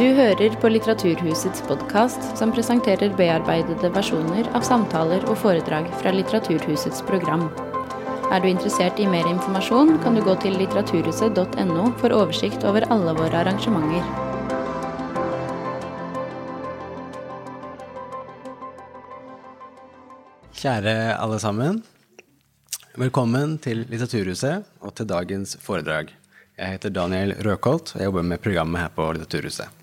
Du hører på Litteraturhusets podkast, som presenterer bearbeidede versjoner av samtaler og foredrag fra Litteraturhusets program. Er du interessert i mer informasjon, kan du gå til litteraturhuset.no for oversikt over alle våre arrangementer. Kjære alle sammen. Velkommen til Litteraturhuset og til dagens foredrag. Jeg heter Daniel Røkholt, og jeg jobber med programmet her på Litteraturhuset.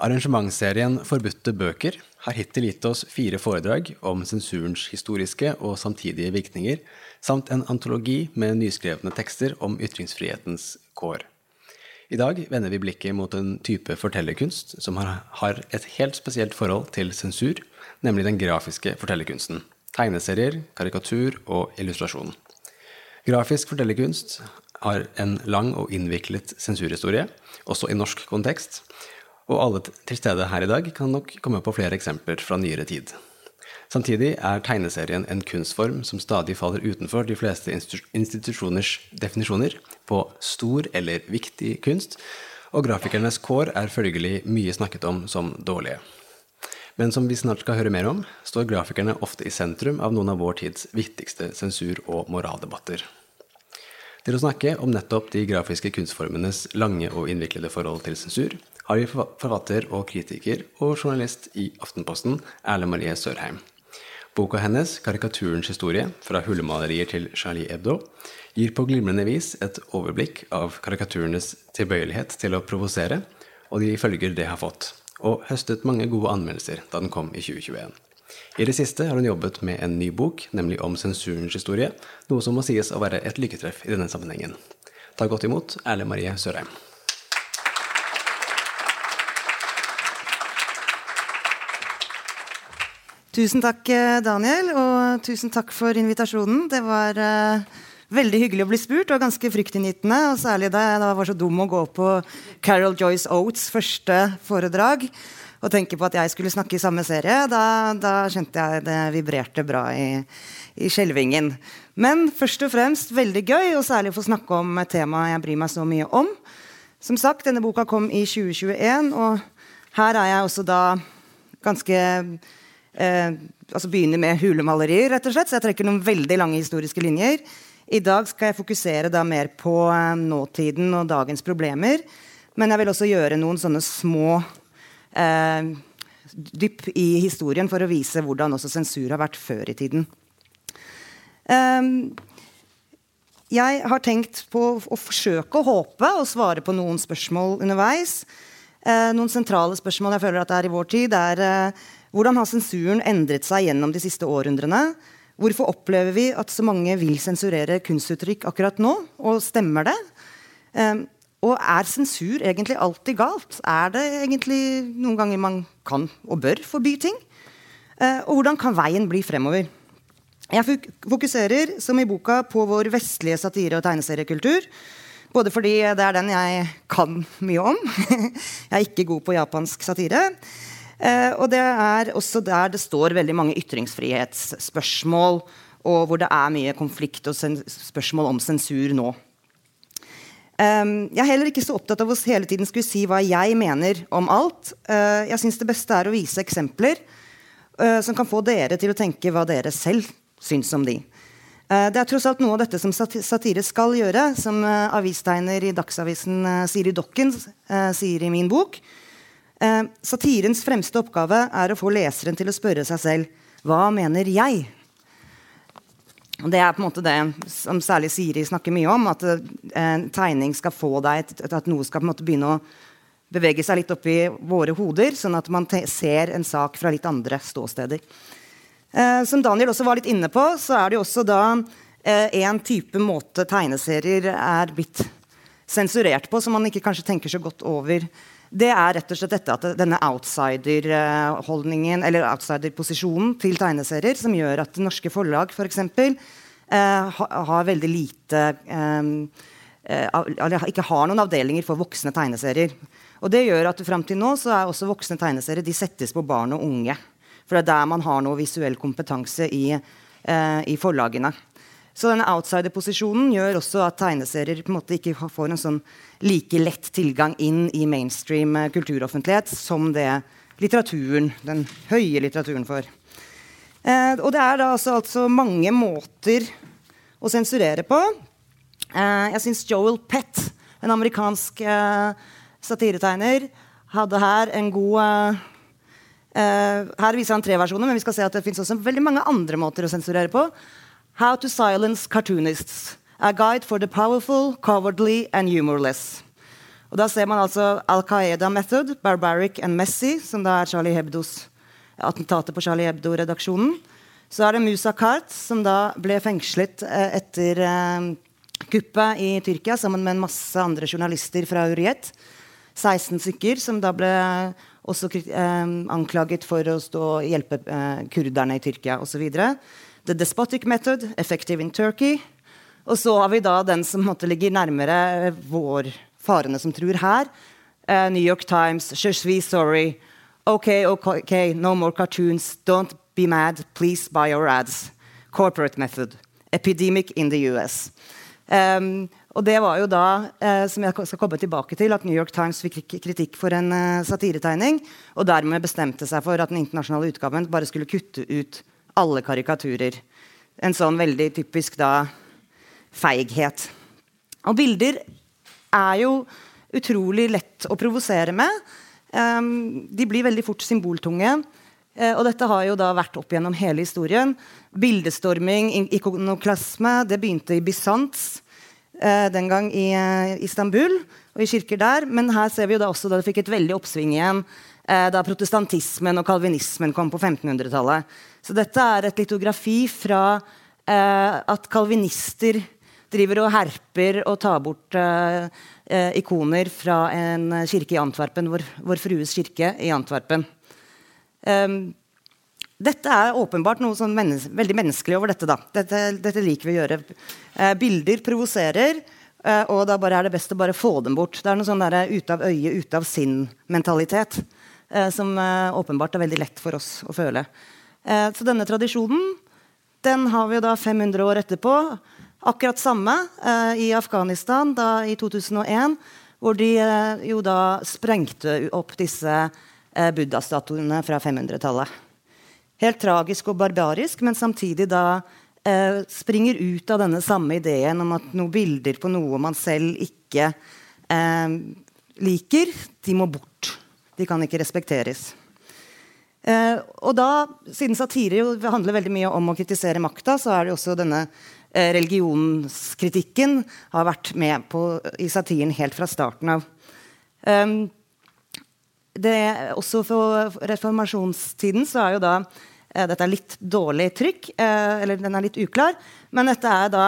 Arrangementsserien Forbudte bøker har hittil gitt oss fire foredrag om sensurens historiske og samtidige virkninger, samt en antologi med nyskrevne tekster om ytringsfrihetens kår. I dag vender vi blikket mot en type fortellerkunst som har et helt spesielt forhold til sensur, nemlig den grafiske fortellerkunsten. Tegneserier, karikatur og illustrasjon. Grafisk fortellerkunst har en lang og innviklet sensurhistorie, også i norsk kontekst, og alle til stede her i dag kan nok komme på flere eksempler fra nyere tid. Samtidig er tegneserien en kunstform som stadig faller utenfor de fleste institusjoners definisjoner på stor eller viktig kunst, og grafikernes kår er følgelig mye snakket om som dårlige. Men som vi snart skal høre mer om, står grafikerne ofte i sentrum av noen av vår tids viktigste sensur- og moraldebatter. Til å snakke om nettopp de grafiske kunstformenes lange og innviklede forhold til sensur, vi forfatter og kritiker og journalist i Aftenposten, Erle Marie Sørheim. Boka hennes, 'Karikaturens historie fra hullemalerier til Charlie Hebdo', gir på glimrende vis et overblikk av karikaturenes tilbøyelighet til å provosere, og de følger det har fått, og høstet mange gode anmeldelser da den kom i 2021. I det siste har hun jobbet med en ny bok, nemlig om sensurens historie, noe som må sies å være et lykketreff i denne sammenhengen. Ta godt imot Erle Marie Sørheim. Tusen takk, eh, Daniel, og tusen takk for invitasjonen. Det var uh, veldig hyggelig å bli spurt og ganske fryktinngytende. Og særlig da jeg da var så dum å gå på Carol Joyce Oates' første foredrag og tenke på at jeg skulle snakke i samme serie. Da, da skjønte jeg det vibrerte bra i, i skjelvingen. Men først og fremst veldig gøy, og særlig å få snakke om et tema jeg bryr meg så mye om. Som sagt, denne boka kom i 2021, og her er jeg også da ganske eh, altså begynner med hulemalerier, rett og slett. Så jeg trekker noen veldig lange historiske linjer. I dag skal jeg fokusere da mer på eh, nåtiden og dagens problemer. Men jeg vil også gjøre noen sånne små eh, dypp i historien for å vise hvordan også sensur har vært før i tiden. Um, jeg har tenkt på å forsøke å håpe og svare på noen spørsmål underveis. Eh, noen sentrale spørsmål jeg føler at det er i vår tid, er eh, hvordan har sensuren endret seg gjennom de siste århundrene? Hvorfor opplever vi at så mange vil sensurere kunstuttrykk akkurat nå? Og stemmer det? Um, og er sensur egentlig alltid galt? Er det egentlig noen ganger man kan og bør forby ting? Uh, og hvordan kan veien bli fremover? Jeg fokuserer, som i boka, på vår vestlige satire- og tegneseriekultur. Både fordi det er den jeg kan mye om. jeg er ikke god på japansk satire. Eh, og det er også der det står veldig mange ytringsfrihetsspørsmål, og hvor det er mye konflikt og spørsmål om sensur nå. Um, jeg er heller ikke så opptatt av å hele tiden skulle si hva jeg mener om alt. Uh, jeg syns det beste er å vise eksempler uh, som kan få dere til å tenke hva dere selv syns om de. Det er tross alt noe av dette som satire skal gjøre, som avistegner i Dagsavisen Siri Dokken sier i min bok. Eh, satirens fremste oppgave er å få leseren til å spørre seg selv hva mener jeg? Det er på en måte det som særlig Siri snakker mye om. At eh, en tegning skal få deg at noe skal på en måte begynne å bevege seg litt opp i våre hoder, sånn at man ser en sak fra litt andre ståsteder. Eh, som Daniel også var litt inne på, så er det jo også da eh, en type måte tegneserier er blitt sensurert på, som man ikke kanskje tenker så godt over det er rett og slett dette at denne outsider-holdningen eller outsider-posisjonen til tegneserier som gjør at norske forlag f.eks. For eh, har veldig lite eh, eh, ikke har noen avdelinger for voksne tegneserier. Og det gjør at fram til nå så er også voksne tegneserier de settes på barn og unge. For det er der man har noe visuell kompetanse i, eh, i forlagene. Så denne outsider-posisjonen gjør også at tegneserier på en måte ikke får en sånn like lett tilgang inn i mainstream eh, kulturoffentlighet som det litteraturen, den høye litteraturen får. Eh, og det er da altså, altså mange måter å sensurere på. Eh, jeg syns Joel Pett, en amerikansk eh, satiretegner, hadde her en god eh, Uh, her viser han tre versjoner, men vi skal se at det fins også veldig mange andre måter å sensurere på. How to silence cartoonists. A guide for the powerful, cowardly and humorless. Og Da ser man altså Al Qaeda Method, Barbaric and Messy, som da er Charlie Hebdos attentatet på Charlie Hebdo-redaksjonen. Så er det Musa Kart, som da ble fengslet uh, etter uh, kuppet i Tyrkia sammen med en masse andre journalister fra Uriet. 16 stykker som da ble også eh, anklaget for å hjelpe eh, kurderne i Tyrkia osv. The Despotic Method, Effective in Turkey. Og så har vi da den som måtte ligger nærmere vår farene som truer her. Uh, New York Times, Je suis sorry. OK, OK, no more cartoons. Don't be mad. Please buy our ads. Corporate method. Epidemic in the US. Um, og det var jo da, eh, som jeg skal komme tilbake til, at New York Times fikk kritikk for en eh, satiretegning, og dermed bestemte seg for at den internasjonale utgaven bare skulle kutte ut alle karikaturer. En sånn veldig typisk da feighet. Og bilder er jo utrolig lett å provosere med. De blir veldig fort symboltunge. Uh, og dette har jo da vært opp gjennom hele historien. Bildestorming, ikonoklasme, det begynte i Bysants. Eh, den gang i eh, Istanbul og i kirker der. Men her ser vi jo da også da det fikk et veldig oppsving igjen eh, da protestantismen og kalvinismen kom på 1500-tallet. Så dette er et litografi fra at kalvinister driver og herper og tar bort uh, ikoner fra en kirke i Antwerpen, vår, vår Frues kirke i Antwerpen. Um, dette er åpenbart noe sånn mennes veldig menneskelig over dette. da. Dette, dette liker vi å gjøre. Eh, bilder provoserer, eh, og da er det best å bare få dem bort. Det er noe sånn der, ute av øye, ute av sinn-mentalitet eh, som eh, åpenbart er veldig lett for oss å føle. Eh, så denne tradisjonen den har vi da 500 år etterpå. Akkurat samme eh, i Afghanistan da, i 2001, hvor de jo da sprengte opp disse buddha-statuene fra 500-tallet helt tragisk og barbarisk, men samtidig da eh, springer ut av denne samme ideen om at noen bilder på noe man selv ikke eh, liker, de må bort. De kan ikke respekteres. Eh, og da, Siden satire jo handler veldig mye om å kritisere makta, så er det også denne eh, religionskritikken har vært med på, i satiren helt fra starten av. Eh, det, også for reformasjonstiden så er jo da Eh, dette er litt dårlig trykk, eh, eller den er litt uklar. Men dette er da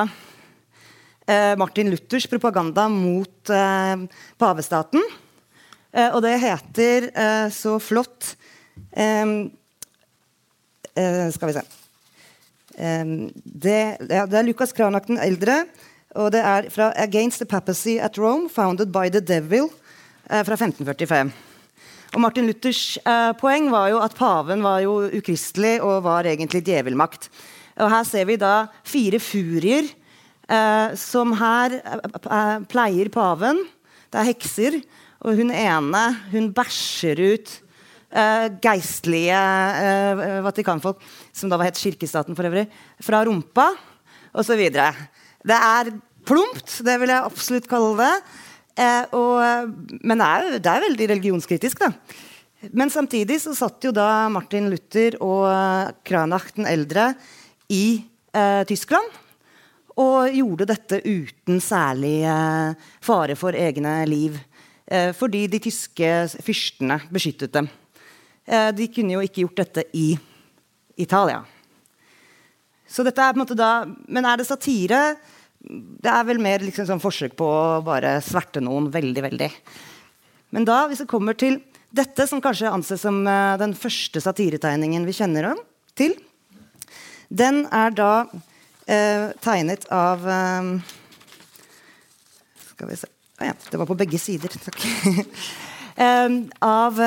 eh, Martin Luthers propaganda mot pavestaten. Og det heter så flott Skal vi se det, det, er Lukas Kranak den eldre. Og det er fra 'Against the Papacy at Rome', founded by the Devil, fra 1545. Og Martin Luthers eh, poeng var jo at paven var jo ukristelig og var egentlig djevelmakt. Og Her ser vi da fire furier eh, som her eh, pleier paven. Det er hekser. Og hun ene hun bæsjer ut uh, geistlige uh, vatikanfolk, som da var het kirkestaten for øvrig, fra rumpa osv. Det er plumpt, det vil jeg absolutt kalle det. Uh, og, men det er, det er, veldig religionskritisk, da. Men samtidig så satt jo da Martin Luther og Kranach den eldre i Tyskland. Og gjorde dette uten særlig fare for egne liv. Eh, fordi de tyske fyrstene beskyttet dem. Eh, de kunne jo ikke gjort dette i Italia. Så dette er på en måte da, Men er det satire? det er vel mer liksom sånn forsøk på å bare sverte noen veldig, veldig. Men da, hvis det kommer til dette, som kanskje anses som uh, den første satiretegningen vi kjenner om, til, den er da eh, tegnet av eh, Skal vi se ja, Det var på begge sider. Takk. av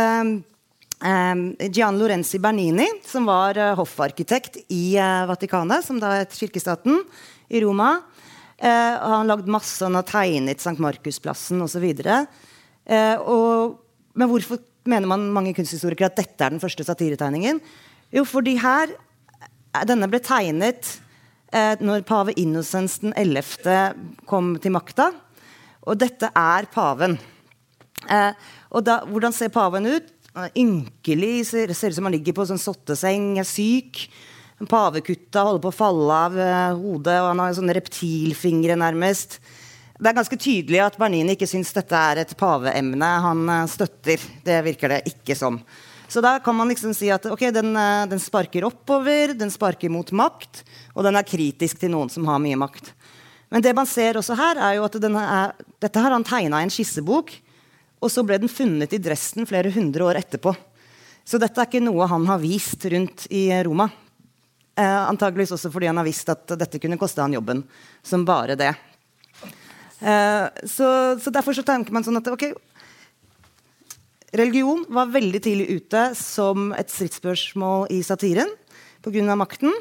Gian Lorenzi Bernini, som var uh, hoffarkitekt i Vatikanet, som da het kirkestaten, i Roma. Eh, han har lagd masse, han har tegnet St. Markusplassen osv. Uh, men hvorfor mener man mange kunsthistorikere at dette er den første satiretegningen? Jo, fordi her eh, Denne ble tegnet eh, når pave Innocens den 11. kom til makta. Og dette er paven. Eh, og da, hvordan ser paven ut? Ynkelig. Ser, ser ut som han ligger på sånn sotteseng, er syk. Pavekutta holder på å falle av eh, hodet, og han har sånne reptilfingre, nærmest. Det er ganske tydelig at Bernini ikke syns dette er et paveemne han uh, støtter. Det virker det ikke som. Så da kan man liksom si at okay, den, uh, den, sparker oppover, den sparker mot makt, og den er kritisk til noen som har mye makt. Men det man ser også her, er jo at er, dette har han tegna i en skissebok, og så ble den funnet i Dresden flere hundre år etterpå. Så dette er ikke noe han har vist rundt i Roma. Eh, antageligvis også fordi han har visst at dette kunne koste han jobben. Som bare det. Eh, så, så, derfor så tenker man sånn at ok, religion var veldig tidlig ute som et stridsspørsmål i satiren pga. makten.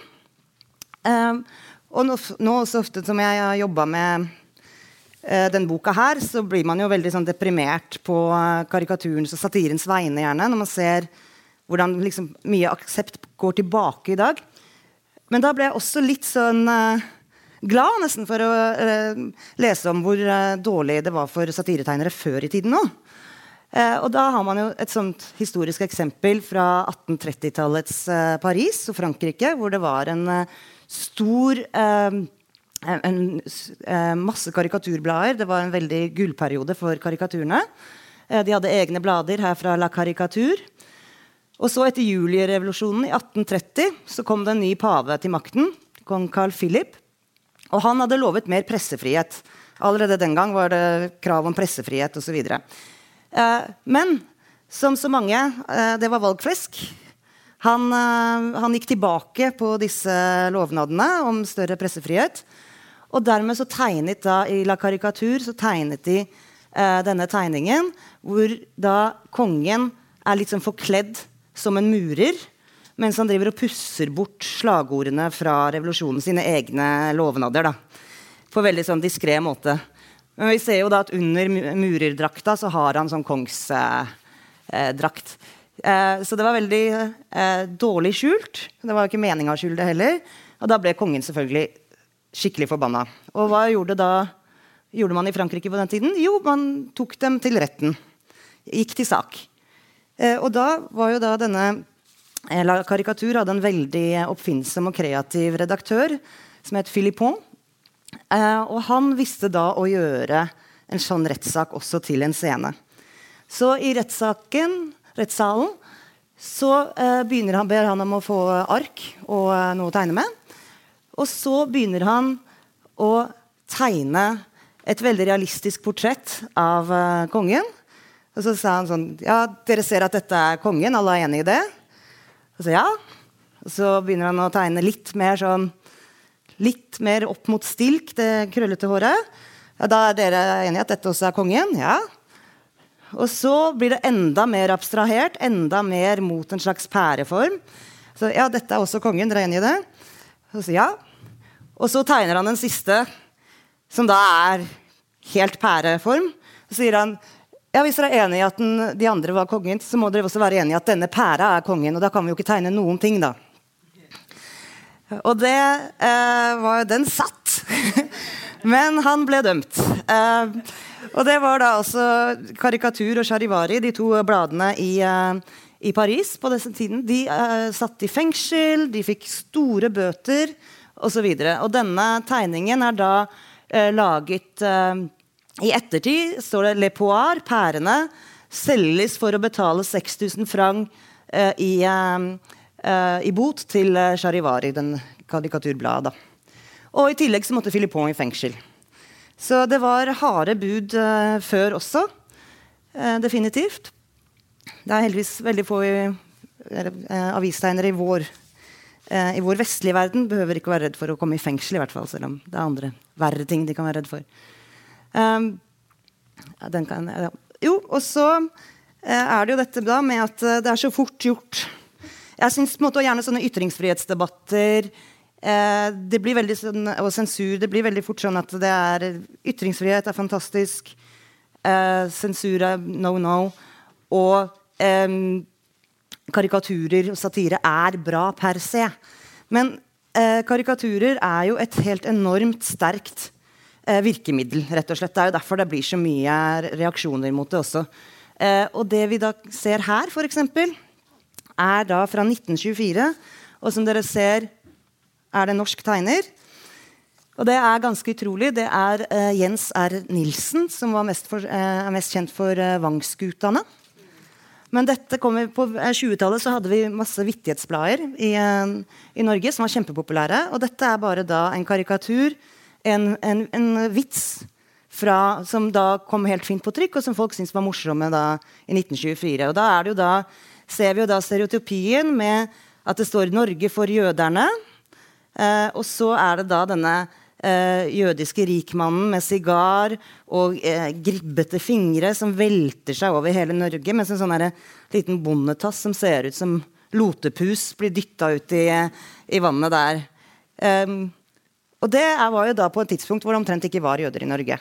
Eh, og nå, nå, så ofte som jeg har jobba med eh, den boka her, så blir man jo veldig sånn deprimert på eh, karikaturens og satirens vegne, gjerne, når man ser hvordan liksom, mye aksept går tilbake i dag. Men da ble jeg også litt sånn uh, glad nesten for å uh, lese om hvor uh, dårlig det var for satiretegnere før i tiden nå. og da har man jo et sånt historisk eksempel fra 1830-tallets Paris og Frankrike, hvor det var en stor en, en, masse karikaturblader. Det var en veldig gullperiode for karikaturene. de hadde egne blader her fra La Caricature. Og så Etter julierevolusjonen i 1830 så kom det en ny pave til makten, kong Carl Philip. Og han hadde lovet mer pressefrihet. Allerede den gang var det krav om pressefrihet osv. Eh, men som så mange, eh, det var valgflesk. Han, eh, han, gikk tilbake på disse lovnadene om større pressefrihet. Og dermed så tegnet da i La Karikatur så tegnet de eh, denne tegningen hvor da kongen er litt sånn forkledd som en murer, mens han driver og pusser bort slagordene fra revolusjonen, sine egne lovnader. da, På veldig sånn diskré måte. Men vi ser jo da at under murerdrakta så har han sånn kongsdrakt. Eh, eh, så det var veldig eh, dårlig skjult. Det var jo ikke meninga å skjule det heller. Og da ble kongen selvfølgelig skikkelig forbanna. Og hva gjorde, da, gjorde man i Frankrike på den tiden? Jo, man tok dem til retten. Gikk til sak. Eh, og da var jo da denne La Karikatur hadde en veldig oppfinnsom og kreativ redaktør som het Philippon. Og han visste da å gjøre en sånn rettssak også til en scene. Så i rettssaken, rettssalen, så eh, begynner han, ber han om å få ark og eh, noe å tegne med. Og så begynner han å tegne et veldig realistisk portrett av eh, kongen. Og så sa han sånn Ja, dere ser at dette er kongen? Alle er enig i det? Og så ja. Og så begynner han å tegne litt mer sånn Litt mer opp mot stilk, det krøllete håret. Ja, da er dere enige at dette også er kongen? Ja. Og så blir det enda mer abstrahert, enda mer mot en slags pæreform. Så ja, dette er også kongen. Dere er enige i det? Og så ja. Og så tegner han den siste, som da er helt pæreform. Så sier han ja, Hvis dere er enig i at den, de andre var kongen, så må dere også være enig i at denne pæra er kongen. Og da kan vi jo ikke tegne noen ting, da. Og det eh, var Den satt! Men han ble dømt. Eh, og det var da også Karikatur og Charivari, de to bladene i, eh, i Paris på denne tiden. De uh, satt i fengsel, de fikk store bøter osv. Og, så og denne tegningen er da uh, laget uh, i ettertid står det 'Le Poir', pærene, selges for å betale 6000 franc uh, i, uh, i, bot til Charivari, den karikaturbladet. Og i tillegg så måtte Philippon i fengsel. Så det var harde bud eh, før også. Eh, definitivt. Det er heldigvis veldig få eh, avistegnere i vår i vår vestlige verden behøver ikke være redd for å komme i fengsel, i hvert fall, selv om det er andre verre ting de kan være redd for. Um, kan, ja. Jo, og så er det jo dette da med at det er så fort gjort. Jeg syns gjerne sånne ytringsfrihetsdebatter det blir veldig sånn, og sensur det blir veldig fort sånn at det er ytringsfrihet er fantastisk. Eh, sensur er no no. Og eh, karikaturer og satire er bra per se. Men eh, karikaturer er jo et helt enormt sterkt eh, virkemiddel. rett og slett. Det er jo derfor det blir så mye reaksjoner mot det også. Eh, og det vi da ser her, f.eks., er da fra 1924. Og som dere ser, er det norsk tegner. Og det er ganske utrolig. Det er uh, Jens R. Nilsen, som mest for, uh, er mest kjent for uh, Vangskutane. Men dette kommer på 20-tallet så hadde vi masse vittighetsblader i, i, Norge som var kjempepopulære. Og dette er bare da en karikatur, en, en, en vits fra, som da kom helt fint på trykk, og som folk syntes var morsomme da i 1924. Og da, da, ser vi jo da stereotypien med at det står 'Norge for jøderne'. Eh, og så er det da denne eh, jødiske rikmannen med sigar og eh, gribbete fingre som velter seg over hele Norge, mens en sånn her, liten bondetass som ser ut som lotepus, blir dytta ut i, i, vannet der. Og det var jo da på et tidspunkt hvor det omtrent ikke var jøder i Norge.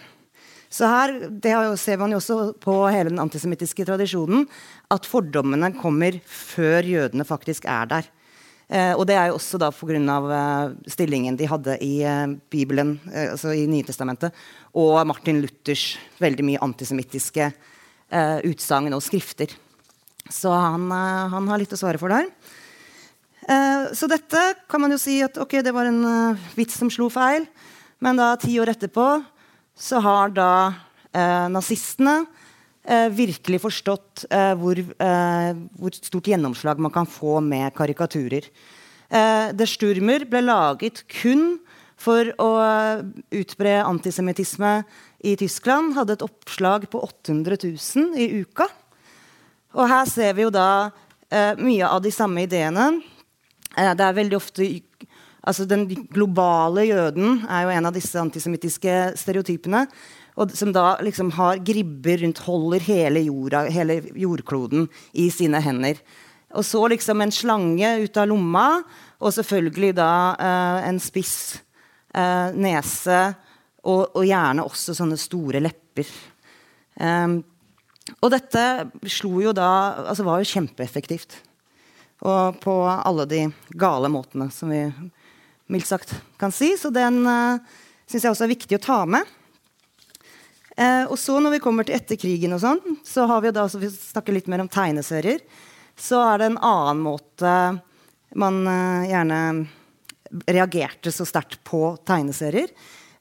Så her det ser man jo også på hele den antisemittiske tradisjonen at fordommene kommer før jødene faktisk er der. Eh, og det er jo også da pga. Eh, stillingen de hadde i eh, Bibelen, eh, altså i Nytestamentet, og Martin Luthers veldig mye antisemittiske eh, utsagn og skrifter. Så han, han, har litt å svare for der. Så dette kan man jo si at ok, det var en vits som slo feil. Men da ti år etterpå så har da nazistene eh, virkelig forstått eh, hvor, eh, hvor, stort gjennomslag man kan få med karikaturer. Eh, Der Sturmer ble laget kun for å utbre antisemittisme i Tyskland. Hadde et oppslag på 800 000 i uka. Og her ser vi jo da eh, mye av de samme ideene. det er veldig ofte Altså Den globale jøden er jo en av disse antisemittiske stereotypene. Og som da liksom har gribber rundt, holder hele, jorda, hele jordkloden i sine hender. Og så liksom en slange ut av lomma, og selvfølgelig da eh, en spiss eh, nese. Og, og, gjerne også sånne store lepper. Um, og dette slo jo da Altså var jo kjempeeffektivt. Og på alle de gale måtene som vi mildt sagt kan si. Så den uh, eh, syns jeg også er viktig å ta med. Uh, og så når vi kommer til etter krigen, og sånn, så har vi da, så vi snakker litt mer om tegneserier. Så er det en annen måte man eh, gjerne reagerte så sterkt på tegneserier.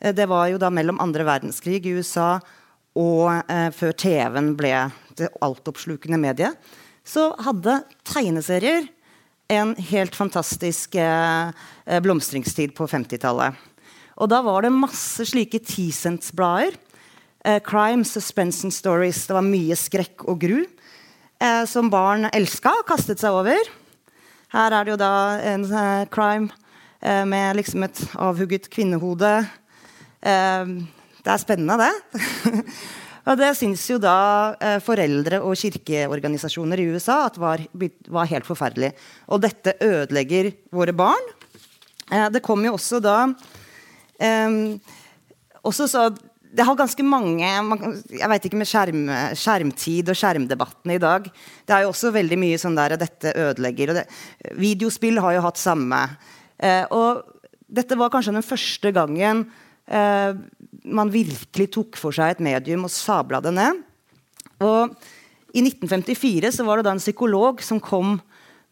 Eh, det var jo da mellom andre verdenskrig i USA og før TV-en ble det altoppslukende mediet. Så hadde tegneserier en helt fantastisk eh, eh blomstringstid på 50-tallet. Og da var det masse slike T-cents-blader. Eh, crime, suspense and stories. Det var mye skrekk og gru. Eh, som barn elska og kastet seg over. Her er det jo da en eh, crime eh, med liksom et avhugget kvinnehode. det er spennende, det. Og det syns jo da eh, foreldre og kirkeorganisasjoner i USA at var, var, helt forferdelig. Og dette ødelegger våre barn. Eh, det kom jo også da eh, også så, Det har ganske mange Jeg veit ikke med skjerm, skjermtid og skjermdebattene i dag. Det er jo også veldig mye sånn der dette ødelegger. Det, videospill har jo hatt samme. Eh, og dette var kanskje den første gangen eh, man virkelig tok for seg et medium og sabla det ned. Og I 1954 så var det da en psykolog som kom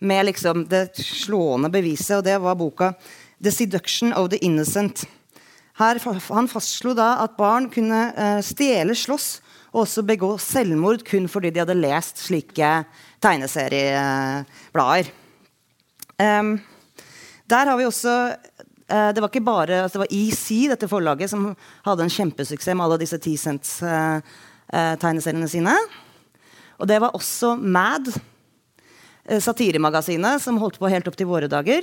med liksom det slående beviset, og det var boka 'The Seduction of the Innocent'. Her, han fastslo da at barn kunne uh, stjele, slåss og også begå selvmord kun fordi de hadde lest slike tegneserieblader. Um, der har vi også uh, det var ikke bare altså det var EC, dette forlaget, som hadde en kjempesuksess med alle disse T Cents-tegneseriene eh, sine. Og det var også Mad, eh, satiremagasinet, som holdt på helt opp til våre dager.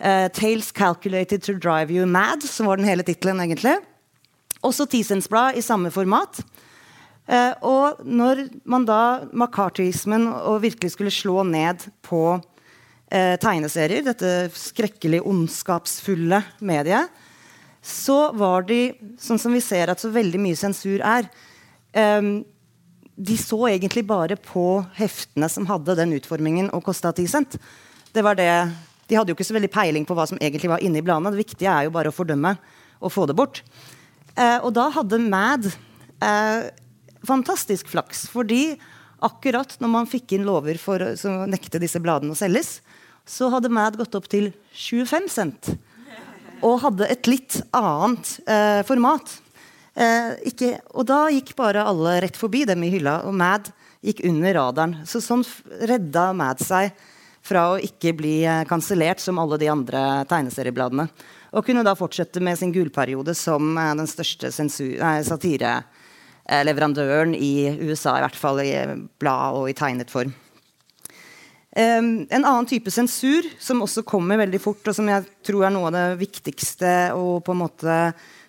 Uh, 'Tales Calculated to Drive You Mad', som var den hele tittelen. egentlig. Også T-Sense-blad i samme format. Uh, og når man da McCarthyismen og virkelig skulle slå ned på uh, tegneserier, dette skrekkelig ondskapsfulle mediet, så var de, sånn som vi ser at så veldig mye sensur er um, De så egentlig bare på heftene som hadde den utformingen og kosta 10 cent. Det var det, de hadde jo ikke så veldig peiling på hva som egentlig var inni bladene. Det viktige er jo bare å fordømme og få det bort. Eh, og da hadde Mad eh, fantastisk flaks, fordi akkurat når man fikk inn lover for å nekte disse bladene å selges, så hadde Mad gått opp til 25 cent. Og hadde et litt annet eh, format. Eh, ikke, og da gikk bare alle rett forbi dem i hylla, og Mad gikk under radaren. Så sånn redda Mad seg fra å ikke bli eh, kansellert som alle de andre tegneseriebladene. Og kunne da fortsette med sin gullperiode som eh, den største satire Eh, i USA, i hvert fall i blad og i tegnet form. Um, en annen type sensur som også kommer veldig fort, og som jeg tror er noe av det viktigste og på en måte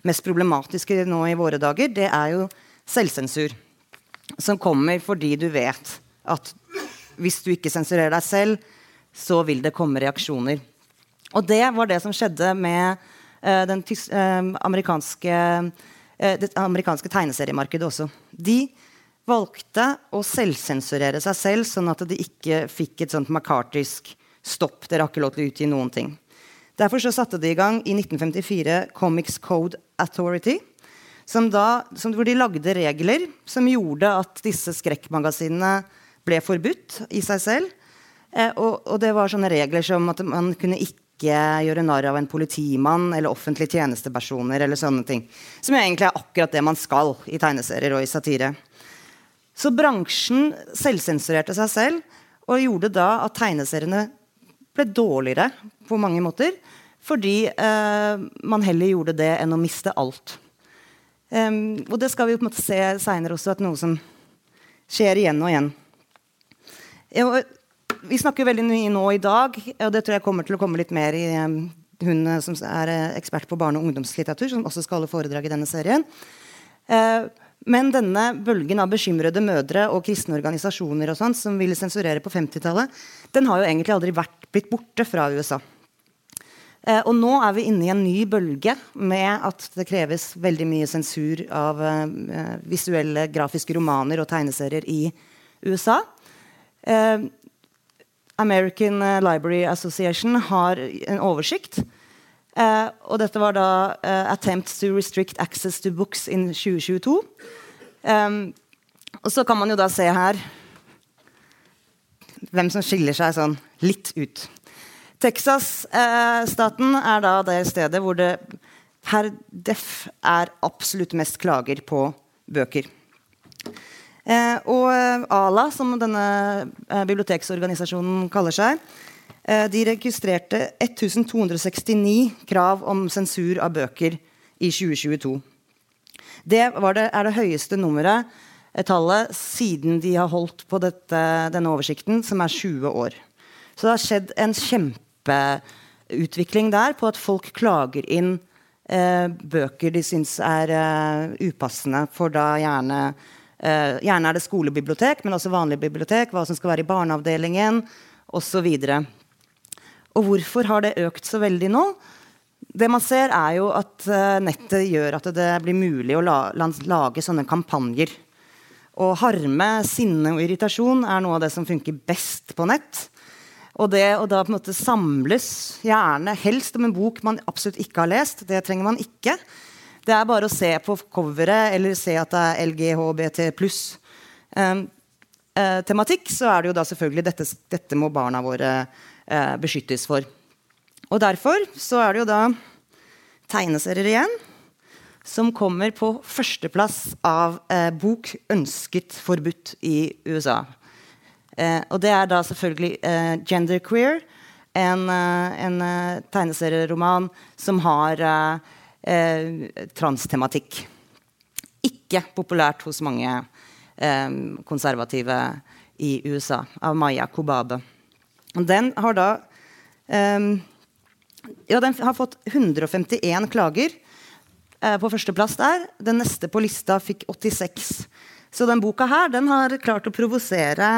mest problematiske nå i våre dager, det er jo selvsensur. Som kommer fordi du vet at hvis du ikke sensurerer deg selv, så vil det komme reaksjoner. Og det var det som skjedde med uh, den uh, amerikanske uh, det amerikanske tegneseriemarkedet også. De valgte å selvsensurere seg selv, sånn at de ikke fikk et sånt makartisk stopp. Dere har ikke lov til å utgi noen ting. Derfor så satte de i gang i 1954 Comics Code Authority. Som da, som, hvor de lagde regler som gjorde at disse skrekkmagasinene ble forbudt i seg selv. Eh, og, og, det var sånne regler som at man kunne ikke gjøre narr av en politimann eller offentlige tjenestepersoner. eller sånne ting. Som egentlig er akkurat det man skal i tegneserier og i satire. Så bransjen selvsensurerte seg selv og gjorde da at tegneseriene ble dårligere på mange måter. Fordi eh, man heller gjorde det enn å miste alt. Um, og det skal vi på en måte se seinere også, at noe som skjer igjen og igjen. Og vi snakker veldig mye nå i dag, og det tror jeg kommer til å komme litt mer i um, hun eh, som er eh, ekspert på barne- og ungdomslitteratur, som også skal holde foredrag i denne serien. Men denne bølgen av bekymrede mødre og kristne organisasjoner og sånt, som ville sensurere på 50-tallet, den har jo egentlig aldri vært blitt borte fra USA. Og nå er vi inne i en ny bølge med at det kreves veldig mye sensur av visuelle, grafiske romaner og tegneserier i USA. American eh, Library Association har en oversikt. Eh, og dette var da eh, 'Attempts to restrict access to books in 2022'. Um, og så kan man jo da se her hvem som skiller seg sånn litt ut. Texas-staten eh, er da det stedet hvor det per def er absolutt mest klager på bøker. Eh, og eh, ALA, som denne eh, biblioteksorganisasjonen kaller seg, eh, de registrerte 1269 krav om sensur av bøker i 2022. Det, det er det høyeste nummeret, eh, tallet, siden de har holdt på dette, denne oversikten, som er 20 år. Så det har skjedd en kjempeutvikling der på at folk klager inn eh, bøker de syns er upassende for da gjerne Uh, gjerne er det skolebibliotek, men også vanlig bibliotek. Hva som skal være i barneavdelingen osv. Og, og hvorfor har det økt så veldig nå? Det man ser, er jo at uh, nettet gjør at det blir mulig å la, lage sånne kampanjer. Og harme, sinne og irritasjon er noe av det som funker best på nett. Og det å da på en måte samles, gjerne helst om en bok man absolutt ikke har lest, det trenger man ikke. Det er bare å se på coveret eller se at det er LGHBT pluss. Um, uh, tematikk, så er det jo da selvfølgelig dette, dette må barna våre uh, beskyttes for. Og derfor så er det jo da tegneserier igjen som kommer på førsteplass av uh, bok ønsket forbudt i USA. og det er da selvfølgelig Genderqueer, en, en tegneserieroman som har eh, transtematikk. Ikke populært hos mange eh, konservative i USA, av Maya Kobabe. Den har da eh, ja, den har fått 151 klager eh, på førsteplass der. Den neste på lista fikk 86. Så den boka her den har klart å provosere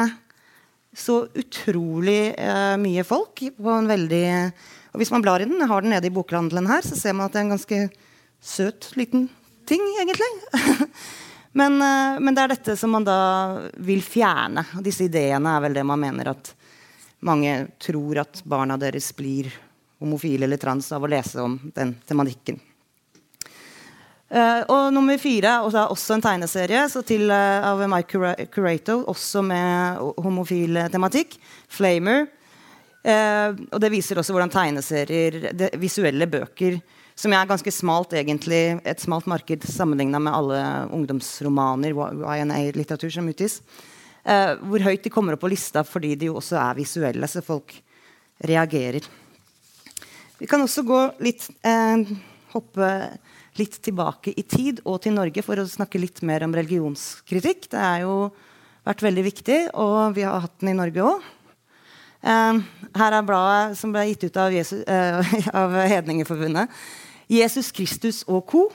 så utrolig eh, mye folk på en veldig Og hvis man blar i den, jeg har den nede i bokhandelen her, så ser man at det er en ganske søt liten ting, egentlig. men, eh, men, det er dette som man da vil fjerne. Og disse ideene er vel det man mener at mange tror at barna deres blir homofile eller trans av å lese om den tematikken. Uh, og nummer fire og er også en tegneserie til, uh, av Mike Curato, også med homofil tematikk. 'Flamer'. Uh, og det viser også hvordan tegneserier, det, visuelle bøker, som er ganske smalt egentlig, et smalt marked sammenligna med alle ungdomsromaner, YNA-litteratur som utgis, hvor høyt de kommer opp på lista fordi de jo også er visuelle, så folk reagerer. Vi kan også gå litt hoppe litt tilbake i tid og til Norge for å snakke litt mer om religionskritikk. Det har jo vært veldig viktig, og vi har hatt den i Norge òg. Uh, her er bladet som ble gitt ut av, Jesus, uh, av Hedningeforbundet. 'Jesus Kristus og co.'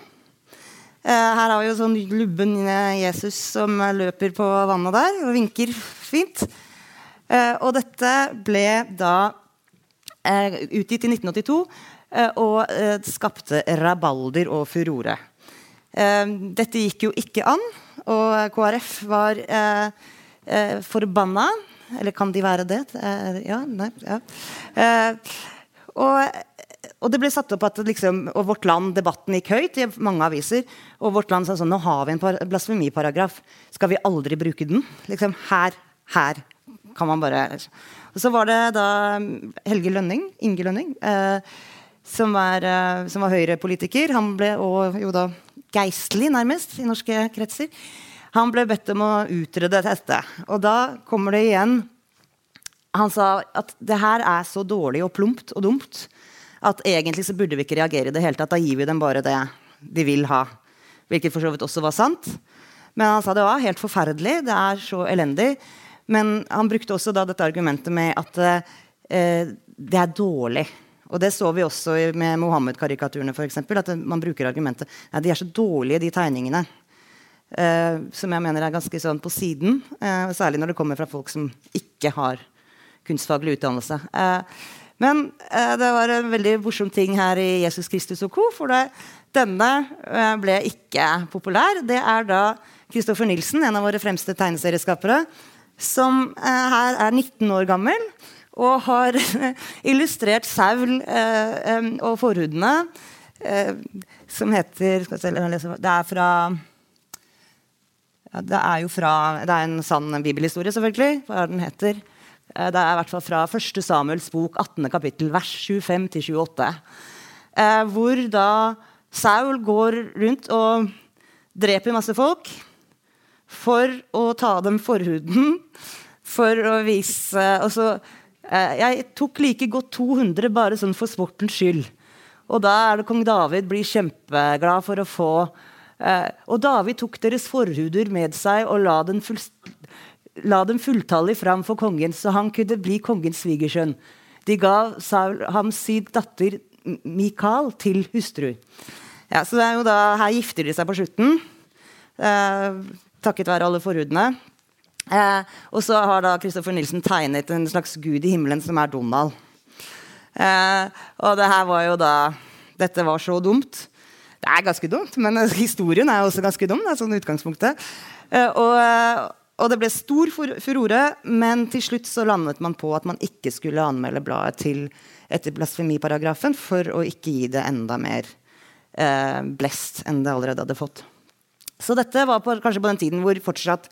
Uh, her har vi jo sånn lubben Jesus som løper på vannet der og vinker fint. og dette ble da utgitt i 1982 Eh, og eh, skapte rabalder og furore. Eh, dette gikk jo ikke an, og KrF var forbanna. Eller kan de være det? ja, nei, ja. Og, og, det ble satt opp at liksom, og Vårt Land, debatten gikk høyt i mange aviser. Og Vårt Land sa sånn Nå har vi en blasfemiparagraf. Skal vi aldri bruke den? Liksom, her, her kan man bare Og så var det da Helge Lønning, Inge Lønning, eh, som var, eh, var Høyre-politiker. Han ble og, jo da geistlig, nærmest, i norske kretser. Han ble bedt om å utrede dette. Og da kommer det igjen Han sa at det her er så dårlig og plumpt og dumt at egentlig så burde vi ikke reagere i det hele tatt. Da gir vi dem bare det de vil ha. Hvilket for så vidt også var sant. Men han sa det var helt forferdelig. Det er så elendig. Men han brukte også da dette argumentet med at eh, det er dårlig. Og det så vi også med Mohammed-karikaturene. At man bruker argumentet Nei, de er så dårlige, de tegningene. Uh, som jeg mener er ganske sånn på siden. Uh, særlig når det kommer fra folk som ikke har kunstfaglig utdannelse. Uh, men det var en veldig morsom ting her i 'Jesus Kristus og co.' For det, denne ble ikke populær. Det er da Kristoffer Nilsen, en av våre fremste tegneserieskapere, som her er 19 år gammel og har illustrert saul eh, og forhudene, som heter se, Det er fra Det er jo fra Det er en sann bibelhistorie, selvfølgelig. Hva den heter. Eh, det er i hvert fall fra 1. Samuels bok, 18. kapittel, vers 25-28. Eh, hvor da Saul går rundt og dreper masse folk for å ta dem forhuden. For å vise Altså, jeg tok like godt 200 bare sånn for sportens skyld. Og da er det kong David blir kjempeglad for å få eh, Og David tok deres forhuder med seg og la den, full, la den fulltallig fram for kongen, så han kunne bli kongens svigersønn. De ga Saul ham sin datter Mikael til hustru. Ja, så det er jo da, Her gifter de seg på slutten, eh, takket være alle forhudene. Eh, og så har da Christopher Nilsen tegnet en slags gud i himmelen som er Donald. Eh, og det her var jo da Dette var så dumt. Det er ganske dumt, men historien er også ganske dum. Det er sånn utgangspunktet. Eh, og, eh, og, det ble stor furore, men til slutt så landet man på at man ikke skulle anmelde bladet til etter blasfemiparagrafen for å ikke gi det enda mer eh, blest enn det allerede hadde fått. Så dette var på, kanskje på den tiden hvor fortsatt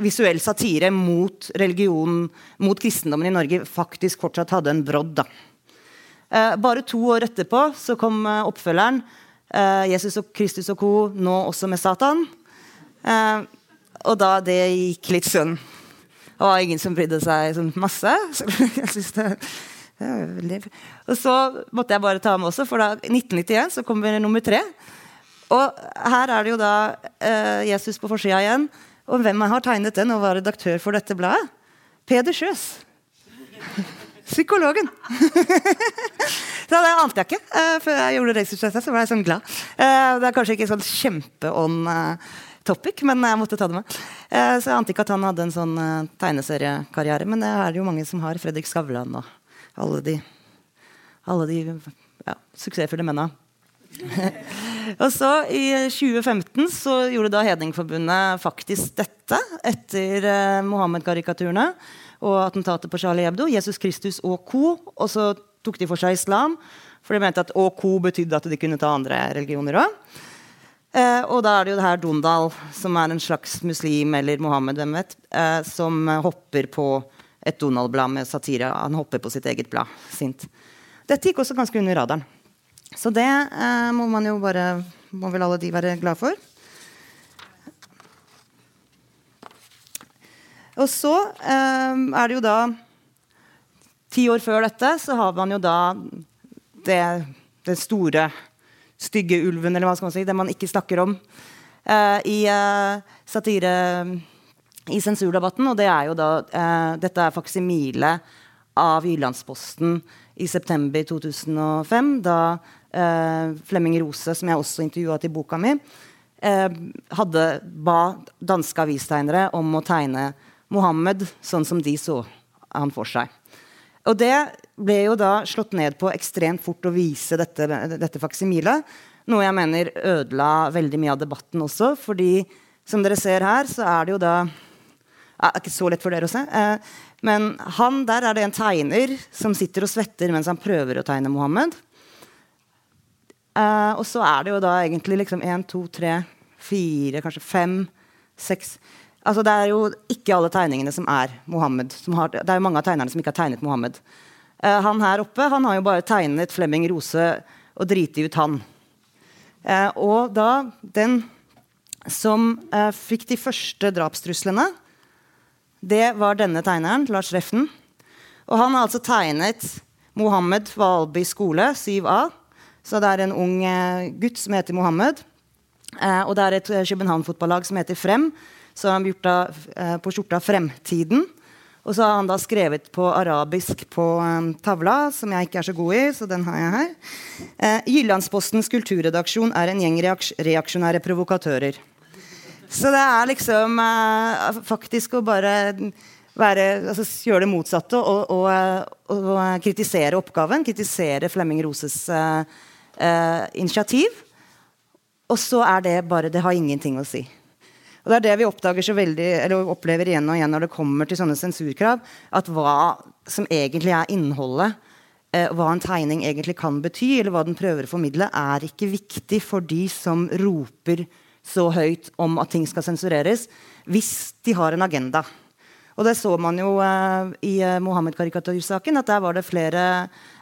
visuell satire mot religion, mot kristendommen i Norge, faktisk fortsatt hadde en brodd. Eh, bare to år etterpå så kom eh, oppfølgeren. Eh, Jesus og Kristus og co. nå også med Satan. Eh, og da det gikk litt sønn. Det var ingen som brydde seg sånn masse. Så jeg synes det. Og så måtte jeg bare ta med også, for da 1991 så kommer nummer tre. Og her er det jo da eh, Jesus på forsida igjen. Og hvem har tegnet den og var redaktør for dette bladet? Peder Sjøs. Psykologen. så det ante jeg ikke uh, før jeg gjorde research. Så ble jeg sånn glad. Uh, det er kanskje ikke sånn kjempeånd uh, topic, men jeg måtte ta det med. Uh, så jeg ante ikke at han hadde en sånn eh, tegneseriekarriere. Men det er det jo mange som har. Fredrik Skavlan og alle de, alle de ja, suksessfulle mennene. og så I 2015 så gjorde da Hedningforbundet faktisk dette etter eh, Mohammed-karikaturene og attentatet på Charlie Hebdo. Jesus Kristus og co. Og så tok de for seg islam. For de mente at og co. betydde at de kunne ta andre religioner òg. Eh, og da er det jo det her Dondal, som er en slags muslim eller Mohammed, hvem vet, eh, som hopper på et Donald-blad med satire. Han hopper på sitt eget blad. Sint. Dette gikk også ganske under radaren. Så det eh, må man jo bare Må vel alle de være glad for. Og så eh, er det jo da Ti år før dette så har man jo da det, det store stygge ulven, eller hva skal man si, det man ikke snakker om uh, i uh, satire i sensurdebatten. Og det er jo da uh, Dette er faksimile av Jyllandsposten i september 2005, da Flemming Rose, som jeg også intervjua til boka mi, hadde ba danske avistegnere om å tegne Mohammed sånn som de så han for seg. Og det ble jo da slått ned på ekstremt fort å vise dette, dette faksimilet. Noe jeg mener ødela veldig mye av debatten også. fordi som dere ser her, så er det jo da Det er ikke så lett for dere å se. Eh, men han der er det en tegner som sitter og svetter mens han prøver å tegne Mohammed. Eh, og så er det jo da egentlig liksom én, to, tre, fire, kanskje fem, seks Altså, det er jo ikke alle tegningene som er Mohammed. Som har, det er jo mange av tegnerne som ikke har tegnet Mohammed. Uh, han her oppe han har jo bare tegnet Flemming Rose og driti ut han. Uh, og da den som uh, fikk de første drapstruslene, det var denne tegneren, Lars Reften. Og han har altså tegnet Mohammed Valby skole, 7A. Så det er en ung gutt som heter Mohammed. og det er et København-fotballag som heter Frem så har han gjort da, eh, på skjorta 'Fremtiden'. Og så har han da skrevet på arabisk på um, tavla, som jeg ikke er så god i. så den har jeg her. Eh, Jyllandspostens kulturredaksjon er en gjeng reaksjonære provokatører. Så det er liksom eh, faktisk å bare være, altså, gjøre det motsatte og, og, og, og, kritisere oppgaven. Kritisere Flemming Roses eh, eh, initiativ. Og så er det bare Det har ingenting å si. Og det er det vi oppdager så veldig, eller opplever igjen og igjen når det kommer til sånne sensurkrav. At hva som egentlig er innholdet, eh, hva en tegning egentlig kan bety, eller hva den prøver å formidle, er ikke viktig for de som roper så høyt om at ting skal sensureres, hvis de har en agenda. Og det så man jo eh, i uh, Mohammed-karikatursaken, at der var det flere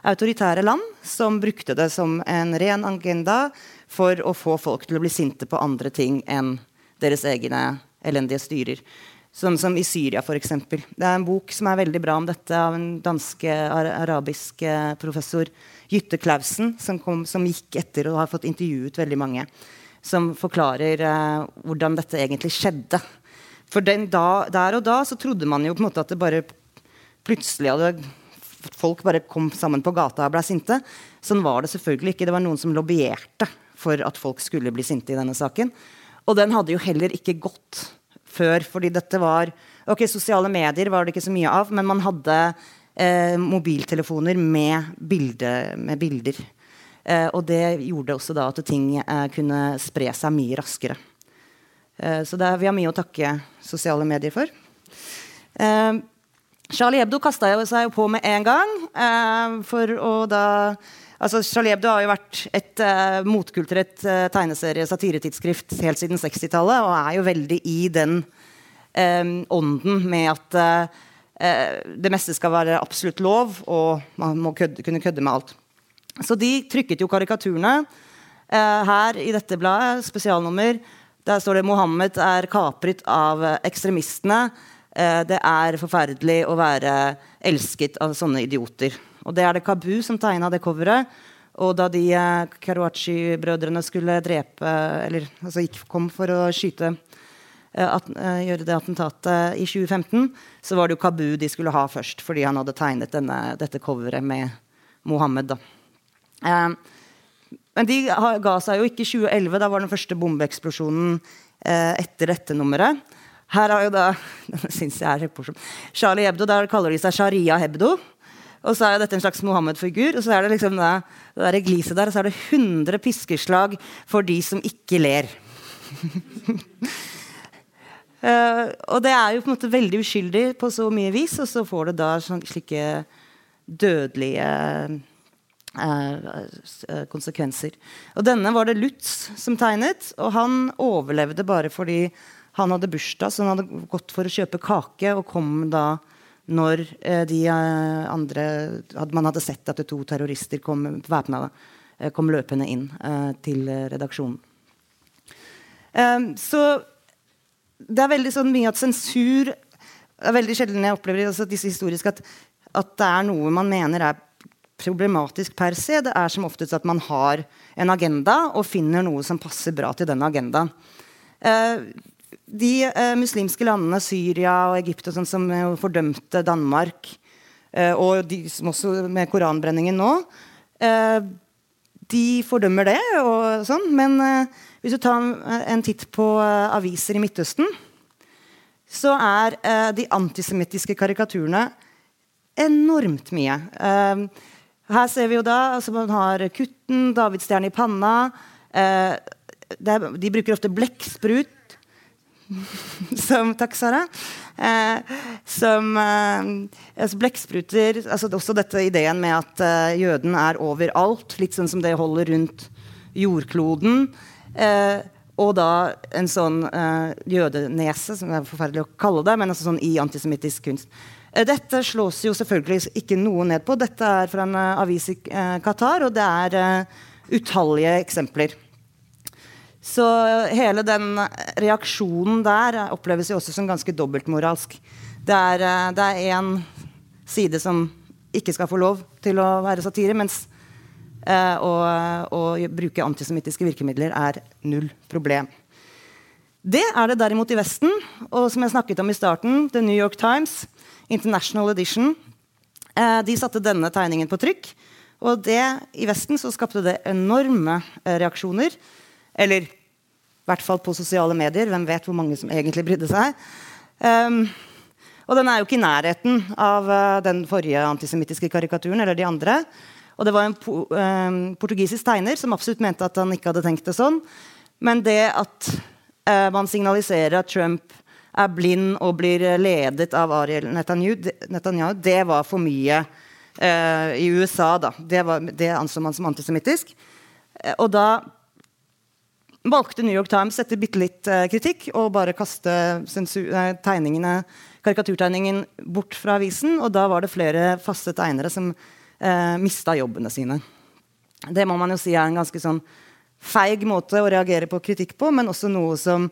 autoritære land som brukte det som en ren agenda for å få folk til å bli sinte på andre ting enn deres egne elendige styrer. Sånn som i Syria, f.eks. Det er en bok som er veldig bra om dette, av en danske arabisk eh, professor, Jytte Clausen, som, kom, som, gikk etter og har fått intervjuet veldig mange. Som forklarer eh, hvordan dette egentlig skjedde. For da, der og da så trodde man jo på en måte at det bare plutselig hadde folk bare kom sammen på gata og ble sinte. Sånn var det selvfølgelig ikke. Det var noen som lobbyerte for at folk skulle bli sinte i denne saken. Og den hadde jo heller ikke gått før, fordi dette var Ok, sosiale medier var det ikke så mye av, men man hadde eh, mobiltelefoner med, bilde, med bilder. Eh, og det gjorde også da at ting eh, kunne spre seg mye raskere. Eh, så det, vi har mye å takke sosiale medier for. Eh, Charlie Hebdo kasta seg jo på med en gang eh, for å da Altså, Hebdo har jo vært et uh, motkulturelt uh, tegneserie, satiretidsskrift, helt siden 60-tallet, og er jo veldig i den um, ånden med at uh, det meste skal være absolutt lov, og man må kødde, kunne kødde med alt. Så de trykket jo karikaturene her i dette bladet, spesialnummer. Der står det 'Mohammed er kapret av ekstremistene'. det er forferdelig å være elsket av sånne idioter. Og det er det Kabu som tegna det coveret. Og da de eh, Karachi-brødrene skulle drepe Eller altså gikk, kom for å skyte eh, at, eh, Gjøre det attentatet i 2015, så var det jo Kabu de skulle ha først. Fordi han hadde tegnet denne, dette coveret med Mohammed. Eh, men de ga seg jo ikke i 2011. Da var den første bombeeksplosjonen eh, etter dette nummeret. Her har jo da synes jeg er Charlie Hebdo, der kaller de seg Sharia Hebdo. Og så er dette en slags Mohammed-figur. Og så er det liksom det, det der gliset der, og så er det 100 piskeslag for de som ikke ler. uh, og det er jo på en måte veldig uskyldig på så mye vis, og så får det da sånn, slike dødelige uh, konsekvenser. Og denne var det Lutz som tegnet, og han overlevde bare fordi han hadde bursdag, så han hadde gått for å kjøpe kake og kom da når eh, de eh, andre Man hadde sett at to terrorister kom væpna eh, kom løpende inn til redaksjonen. så det er veldig sånn mye at sensur det er veldig sjelden jeg opplever altså, disse historiske at, at, det er noe man mener er problematisk per se. Det er som oftest at man har en agenda og finner noe som passer bra til den agendaen. Eh, de eh, muslimske landene, Syria og Egypt, og sånt, som eh, fordømte Danmark, eh, og de som også med koranbrenningen nå, eh, de fordømmer det. og sånn, Men eh, hvis du tar en, titt på eh, aviser i Midtøsten, så er de antisemittiske karikaturene enormt mye. her ser vi jo da altså Man har Kutten, davidsstjerne i panna. Er, de bruker ofte blekksprut som Takk, Sara. Eh, som eh, altså Blekkspruter altså Også dette ideen med at eh, jøden er overalt. Litt sånn som det holder rundt jordkloden. Eh, og da en sånn eh, jødenese, som det er forferdelig å kalle det, men altså sånn i antisemittisk kunst. Eh, dette slås jo selvfølgelig ikke noe ned på. Dette er fra en avis i Qatar, og det er utallige eksempler. Så hele den reaksjonen der oppleves jo også som ganske dobbeltmoralsk. Det er, én en side som ikke skal få lov til å være satire, mens eh, å, å, bruke antisemittiske virkemidler er null problem. Det er det derimot i Vesten. Og som jeg snakket om i starten, The New York Times, International Edition, eh, de satte denne tegningen på trykk. Og det, i Vesten så skapte det enorme eh, reaksjoner. Eller i hvert fall på sosiale medier. Hvem vet hvor mange som egentlig brydde seg. Um, og den er jo ikke i nærheten av uh, den forrige antisemittiske karikaturen. eller de andre. Og det var en po um, portugisisk tegner som absolutt mente at han ikke hadde tenkt det sånn. Men det at uh, man signaliserer at Trump er blind og blir ledet av Ariel Netanyahu, Netanyahu det var for mye uh, i USA. da. Det, var, det anså man som antisemittisk. og da valgte New York Times etter bitte litt eh, kritikk å bare kaste karikaturtegningen bort fra avisen. Og da var det flere faste tegnere som eh, mista jobbene sine. Det må man jo si er en ganske sånn feig måte å reagere på kritikk på, men også noe som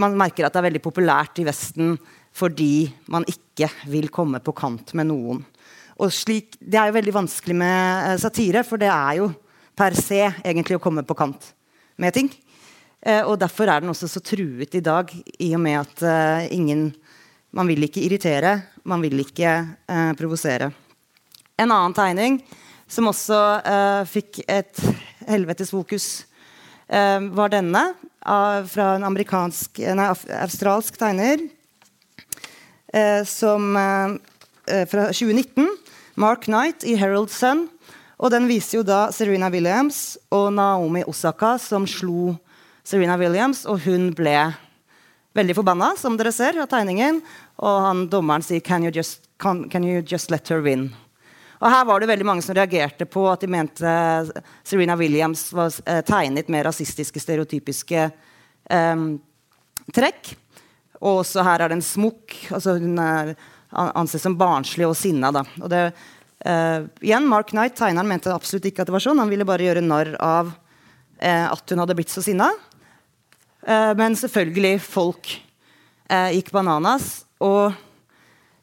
man merker at det er veldig populært i Vesten fordi man ikke vil komme på kant med noen. Og slik, Det er jo veldig vanskelig med eh, satire, for det er jo per se egentlig å komme på kant med ting. Eh, og Derfor er den også så truet i dag, i og med at uh, ingen Man vil ikke irritere, man vil ikke uh, provosere. En annen tegning som også fikk et helvetes fokus, var denne. fra en nei, australsk tegner som, fra 2019. Mark Knight i Herald Sun. Og den viser jo da Serena Williams og Naomi Osaka som slo Serena Williams, og hun ble veldig forbanna, som dere ser av tegningen. Og han, dommeren sier can you, just, can, can you just let her win? Og her var det veldig mange som reagerte på at de mente Serena Williams var eh, tegnet med rasistiske, stereotypiske eh, trekk. Og også her er det en smokk. Altså hun er anses som barnslig og sinna. Da. Og det, eh, igjen, Mark Knight, tegneren, mente absolutt ikke at det var sånn. Han ville bare gjøre narr av eh, at hun hadde blitt så sinna. Uh, men selvfølgelig, folk uh, gikk bananas. Og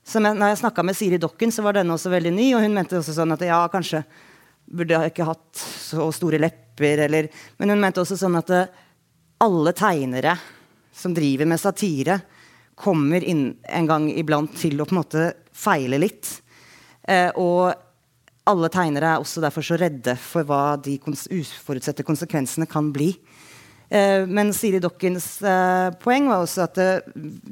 jeg, når jeg snakka med Siri Dokken, så var denne også veldig ny. Og hun mente også sånn at ja, kanskje burde jeg ikke hatt så store lepper. Eller, men hun mente også sånn at uh, alle tegnere som driver med satire, kommer inn en gang iblant til å på en måte feile litt. og alle tegnere er også derfor så redde for hva de kons uforutsette konsekvensene kan bli. Eh, men Siri Dokkens eh, poeng var også at eh,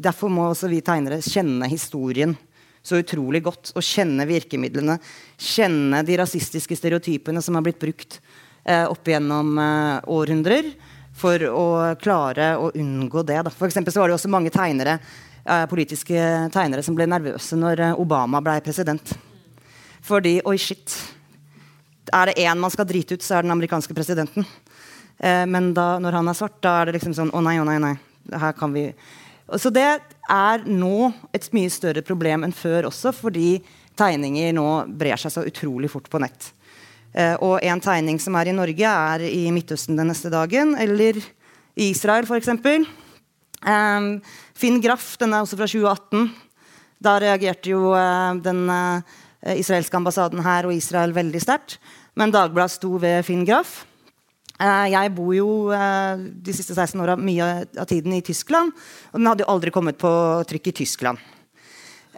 derfor må også vi tegnere kjenne historien så utrolig godt. Og kjenne virkemidlene. Kjenne de rasistiske stereotypene som har blitt brukt eh, opp gjennom eh, århundrer. For å klare å unngå det. Da. For så var det også mange tegnere, eh, politiske tegnere som ble nervøse når Obama ble president. Fordi Oi, shit. Er det én man skal drite ut, så er det den amerikanske presidenten. Eh, men da, når han er svart, da er det liksom sånn Å nei, å nei, nei. Her kan vi Så det er nå et mye større problem enn før også, fordi tegninger nå brer seg så utrolig fort på nett. Eh, og en tegning som er i Norge, er i Midtøsten den neste dagen. Eller i Israel, f.eks. Um, Finn Graff, den er også fra 2018. Da reagerte jo den israelske ambassaden her og Israel veldig sterkt. Men Dagbladet sto ved Finn Graff. Eh, jeg bor jo eh, de siste 16 åra mye av tiden i Tyskland. Og den hadde jo aldri kommet på trykk i Tyskland.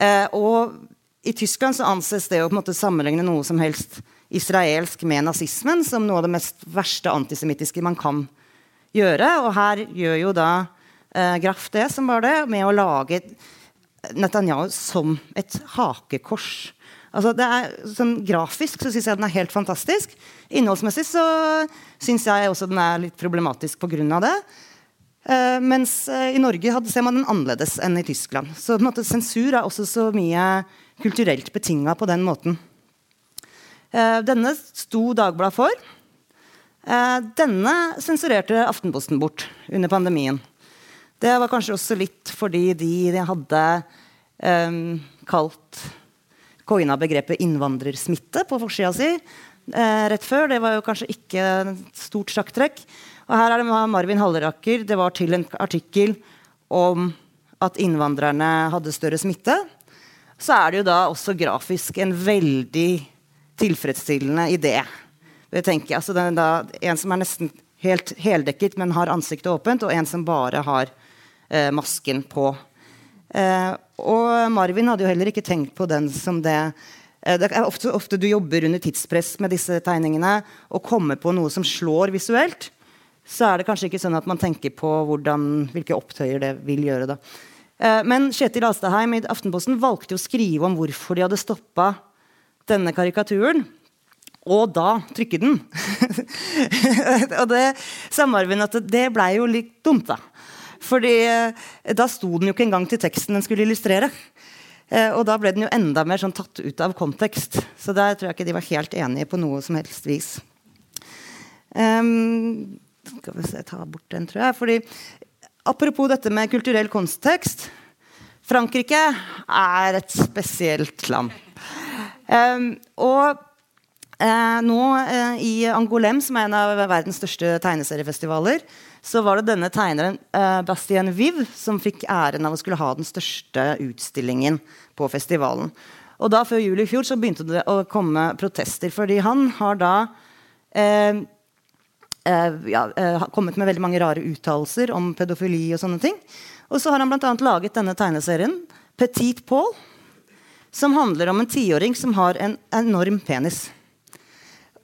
Eh, og i Tyskland så anses det å på en måte sammenligne noe som helst israelsk med nazismen som noe av det mest verste antisemittiske man kan gjøre. Og her gjør jo da Graff det, som var det, med å lage Netanyahu som et hakekors. Altså, er, sånn, grafisk så syns jeg den er helt fantastisk. Innholdsmessig så syns jeg også den er litt problematisk pga. det. Uh, mens uh, i Norge hadde, ser man den annerledes enn i Tyskland. Så måte, sensur er også så mye kulturelt betinga på den måten. Uh, denne sto Dagbladet for. denne sensurerte Aftenposten bort under pandemien. Det var kanskje også litt fordi de, de hadde um, kalt coina begrepet innvandrersmitte på forsida si eh, rett før. Det var jo kanskje ikke et stort sjakktrekk. Og her er det Marvin Halleraker. Det var til en artikkel om at innvandrerne hadde større smitte. Så er det jo da også grafisk en veldig tilfredsstillende idé. Tenke, altså da, en som er nesten helt heldekket, men har ansiktet åpent, og en som bare har eh, masken på. Eh, og Marvin hadde jo heller ikke tenkt på den som det eh, det er ofte, ofte, du jobber under tidspress med disse tegningene og kommer på noe som slår visuelt. Så er det kanskje ikke sånn at man tenker på hvordan, hvilke opptøyer det vil gjøre. Da. Eh, men Kjetil Astaheim i Aftenposten valgte å skrive om hvorfor de hadde stoppa denne karikaturen. Og da trykke den. og det sa Marvin at det blei jo litt dumt, da. Fordi eh, da sto den jo ikke engang til teksten den skulle illustrere. Eh, og da ble den jo enda mer sånn tatt ut av kontekst. Så der tror jeg ikke de var helt enige på noe som helst vis. Um, skal vi se, ta bort den, tror jeg. Fordi, apropos dette med kulturell kontekst. Frankrike er et spesielt land. Um, og uh, nå uh, i Angolem, som er en av verdens største tegneseriefestivaler, så var det denne tegneren uh, Bastien Viv som fikk æren av å skulle ha den største utstillingen på festivalen. Og da Før jul i fjor så begynte det å komme protester, fordi han har da uh, uh, ja, kommet med veldig mange rare uttalelser om pedofili og sånne ting. Og så har han bl.a. laget denne tegneserien, Petit Paul, som handler om en tiåring som har en enorm penis.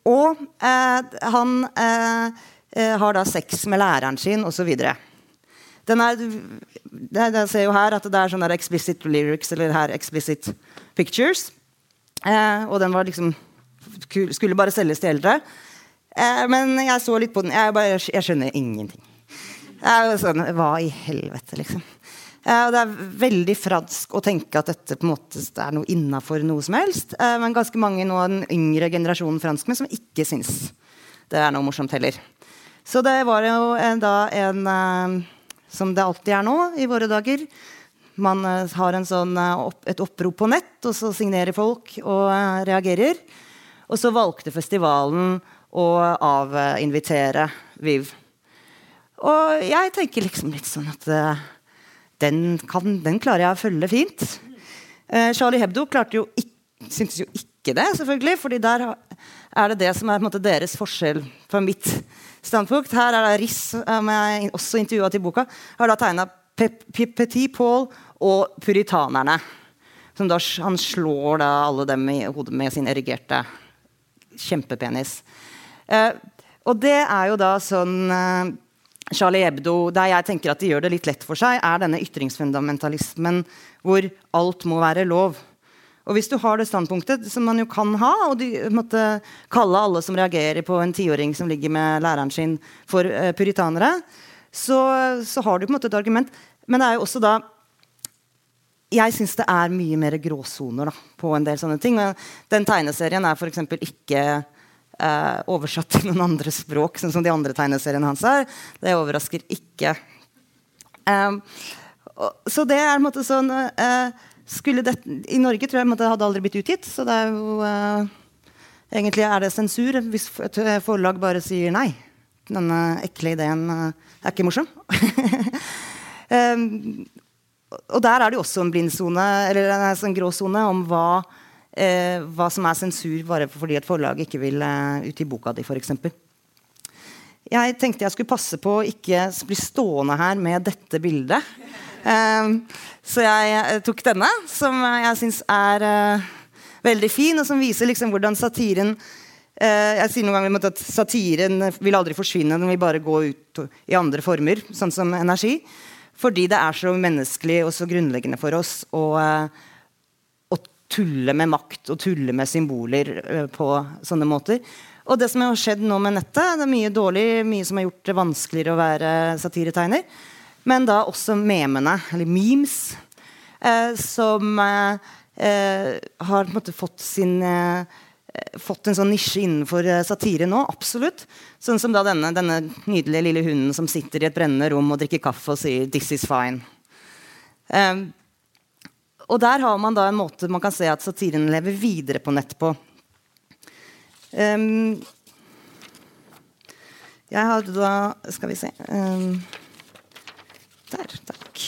Og han eh, har da sex med læreren sin osv. Den er, jeg ser jo her at det er sånne explicit lyrics eller her explicit pictures. Eh, og den var liksom skulle bare selges til eldre. Eh, men jeg så litt på den. Jeg, bare, jeg skjønner ingenting. Sånn, hva i helvete, liksom. Eh, og det er veldig fransk å tenke at dette på en måte er noe innafor noe som helst. Eh, men ganske mange nå av den yngre generasjonen franskmenn som ikke syns det er noe morsomt heller. Så det var jo en, da en uh, Som det alltid er nå i våre dager. Man uh, har sånn, opp, et opprop på nett, og så signerer folk og reagerer. Og så valgte festivalen å avinvitere Viv. Og jeg tenker liksom litt sånn at den, kan, den, klarer jeg å følge fint. Charlie Hebdo klarte jo ikke, syntes jo ikke det, selvfølgelig. fordi der er det det som er måte, deres forskjell fra mitt standpunkt. Her er da Riss, som jeg også intervjua til boka, har da tegna Petit Paul og puritanerne. Som da, han slår da alle dem i hodet med sin erigerte kjempepenis. Eh, og det er jo da sånn eh, Charlie Hebdo, der jeg tenker at de gjør det litt lett for seg, er denne ytringsfundamentalismen hvor alt må være lov. Og hvis du har det standpunktet, som man jo kan ha, og du måtte kalle alle som reagerer på en tiåring som ligger med læreren sin, for uh, puritanere, så, så, har du på en måte et argument. Men det er jo også da Jeg syns det er mye mer gråsoner på en del sånne ting. Den tegneserien er f.eks. ikke uh, oversatt til noen andre språk, sånn som de andre tegneseriene hans er. Det overrasker ikke. Um, så det er på en måte sånn uh, det, I Norge tror jeg det hadde aldri blitt utgitt. Så det er jo uh, Egentlig er det sensur hvis et forlag bare sier nei. Denne ekle ideen uh, er ikke morsom. um, og der er det jo også en blindsone, eller en sånn gråsone, om hva, uh, hva som er sensur bare fordi et forlag ikke vil ut i boka di, f.eks. Jeg tenkte jeg skulle passe på å ikke bli stående her med dette bildet. Um, så jeg, jeg, tok denne, som jeg syns er uh, veldig fin, og som viser liksom hvordan satiren Jeg sier noen ganger at satiren vil aldri forsvinne, den vil bare gå ut i andre former, sånn som energi. Fordi det er så menneskelig og så grunnleggende for oss å, å tulle med makt og tulle med symboler på sånne måter. Og det som har skjedd nå med nettet, det er mye dårlig, mye som har gjort det vanskeligere å være satiretegner. Men da også memene, eller memes, eh, som eh, eh har på en måte fått sin fått en sånn nisje innenfor satire nå. Absolutt. Sånn som da denne, denne, nydelige lille hunden som sitter i et brennende rom og drikker kaffe og sier 'this is fine'. Um, og der har man da en måte man kan se at satiren lever videre på nett på. Um, jeg hadde da Skal vi se um, der, takk.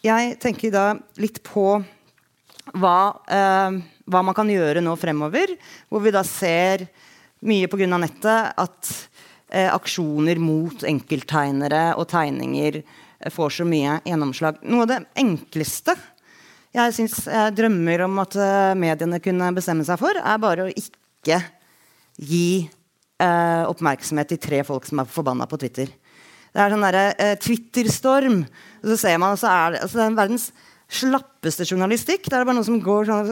Jeg tenker da litt på hva, eh, hva man kan gjøre nå fremover, hvor vi da ser mye pga. nettet at eh, aksjoner mot enkelttegnere og tegninger eh, får så mye gjennomslag. Noe av det enkleste jeg, syns jeg drømmer om at uh, mediene kunne bestemme seg for, er bare å ikke gi eh, oppmerksomhet til tre folk som er forbanna på Twitter. Det er sånn derre eh, Twitter-storm. Så ser man, så er det, altså, det er verdens slappeste journalistikk. Det er bare noen som går sånn,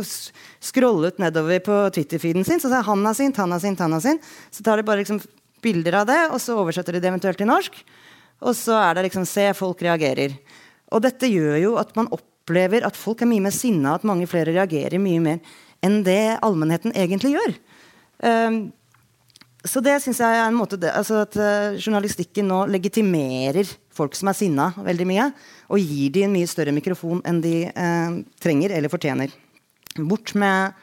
scrollet nedover på Twitter-feeden sin. Så ser han er sint, han er sint, han er sint. Så tar de bare liksom, bilder av det, og så oversetter de det eventuelt til norsk. Og så er det liksom Se, folk reagerer. Og dette gjør jo at man opplever at folk er mye mer sinna, at mange flere reagerer mye mer enn det allmennheten egentlig gjør. Um, så det syns jeg er en måte det, altså at uh, journalistikken nå legitimerer folk som er sinna, veldig mye. Og gir dem en mye større mikrofon enn de uh, trenger eller fortjener. Bort med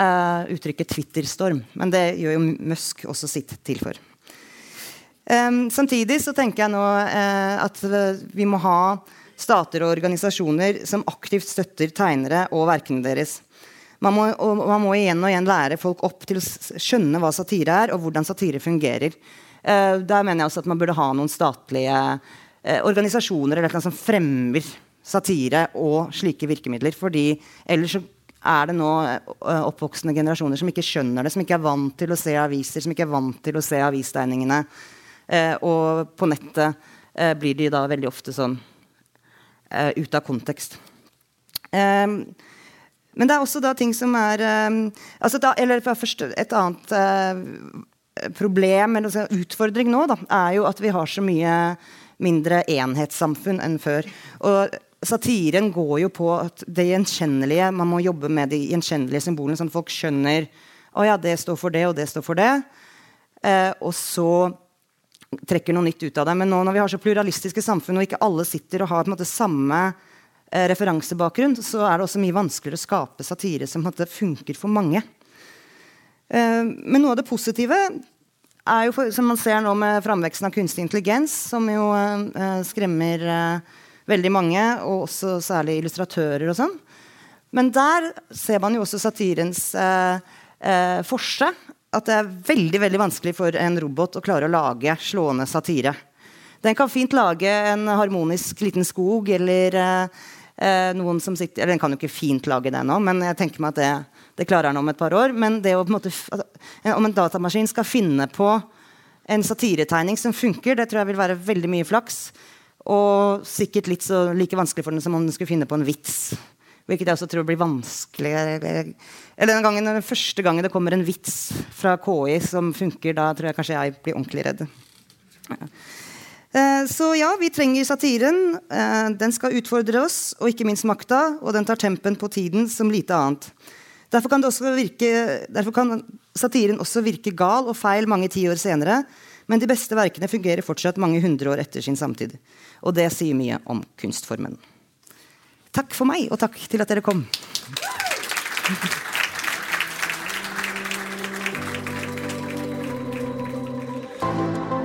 uh, uttrykket 'Twitter-storm'. Men det gjør jo Musk også sitt til for. Um, samtidig så tenker jeg nå at vi må ha stater og organisasjoner som aktivt støtter tegnere og verkene deres. Man må, man må, igjen og igjen lære folk opp til å skjønne hva satire er, og hvordan satire fungerer. Uh, der mener jeg også at man burde ha noen statlige uh, organisasjoner eller noe som fremmer satire og slike virkemidler. fordi ellers så er det nå uh, oppvoksende generasjoner som ikke skjønner det, som ikke er vant til å se aviser, som ikke er vant til å se avistegningene. og på nettet blir de da veldig ofte sånn ute av kontekst. Um, men det er også da ting som er um, altså da, Eller først et annet uh, problem, eller altså utfordring nå, da, er jo at vi har så mye mindre enhetssamfunn enn før. Og satiren går jo på at det gjenkjennelige Man må jobbe med de gjenkjennelige symbolene, sånn at folk skjønner å ja, det står for det, og det står for det. Eh, og så trekker noe nytt ut av det. Men nå når vi har så pluralistiske samfunn, og ikke alle sitter og har på en måte samme Eh, referansebakgrunn, så er det også mye vanskeligere å skape satire som funker for mange. Eh, men noe av det positive er jo, for, som man ser nå med framveksten av kunstig intelligens, som jo eh, skremmer veldig mange, og også særlig illustratører og sånn. Men der ser man jo også satirens eh, eh, forse. At det er veldig veldig vanskelig for en robot å klare å lage slående satire. Den kan fint lage en harmonisk liten skog eller eh, Eh, noen som sitter, eller Den kan jo ikke fint lage det nå, men jeg tenker meg at det, det klarer den om et par år. Men det å på en måte, om en datamaskin skal finne på en satiretegning som funker, det tror jeg vil være veldig mye flaks. Og sikkert litt så like vanskelig for den som om den skulle finne på en vits. Hvilket jeg også tror blir vanskelig. Eller den, gangen, den første gangen det kommer en vits fra KI som funker, da tror jeg kanskje jeg blir ordentlig redd. Ja. Eh, så ja, vi trenger satiren. Eh, den skal utfordre oss, og ikke minst makta. Og den tar tempen på tiden som lite annet. Derfor kan, virke, derfor kan satiren også virke gal og feil mange tiår senere. Men de beste verkene fungerer fortsatt mange hundre år etter sin samtid. Og det sier mye om kunstformen. Takk for meg, og takk til at dere kom.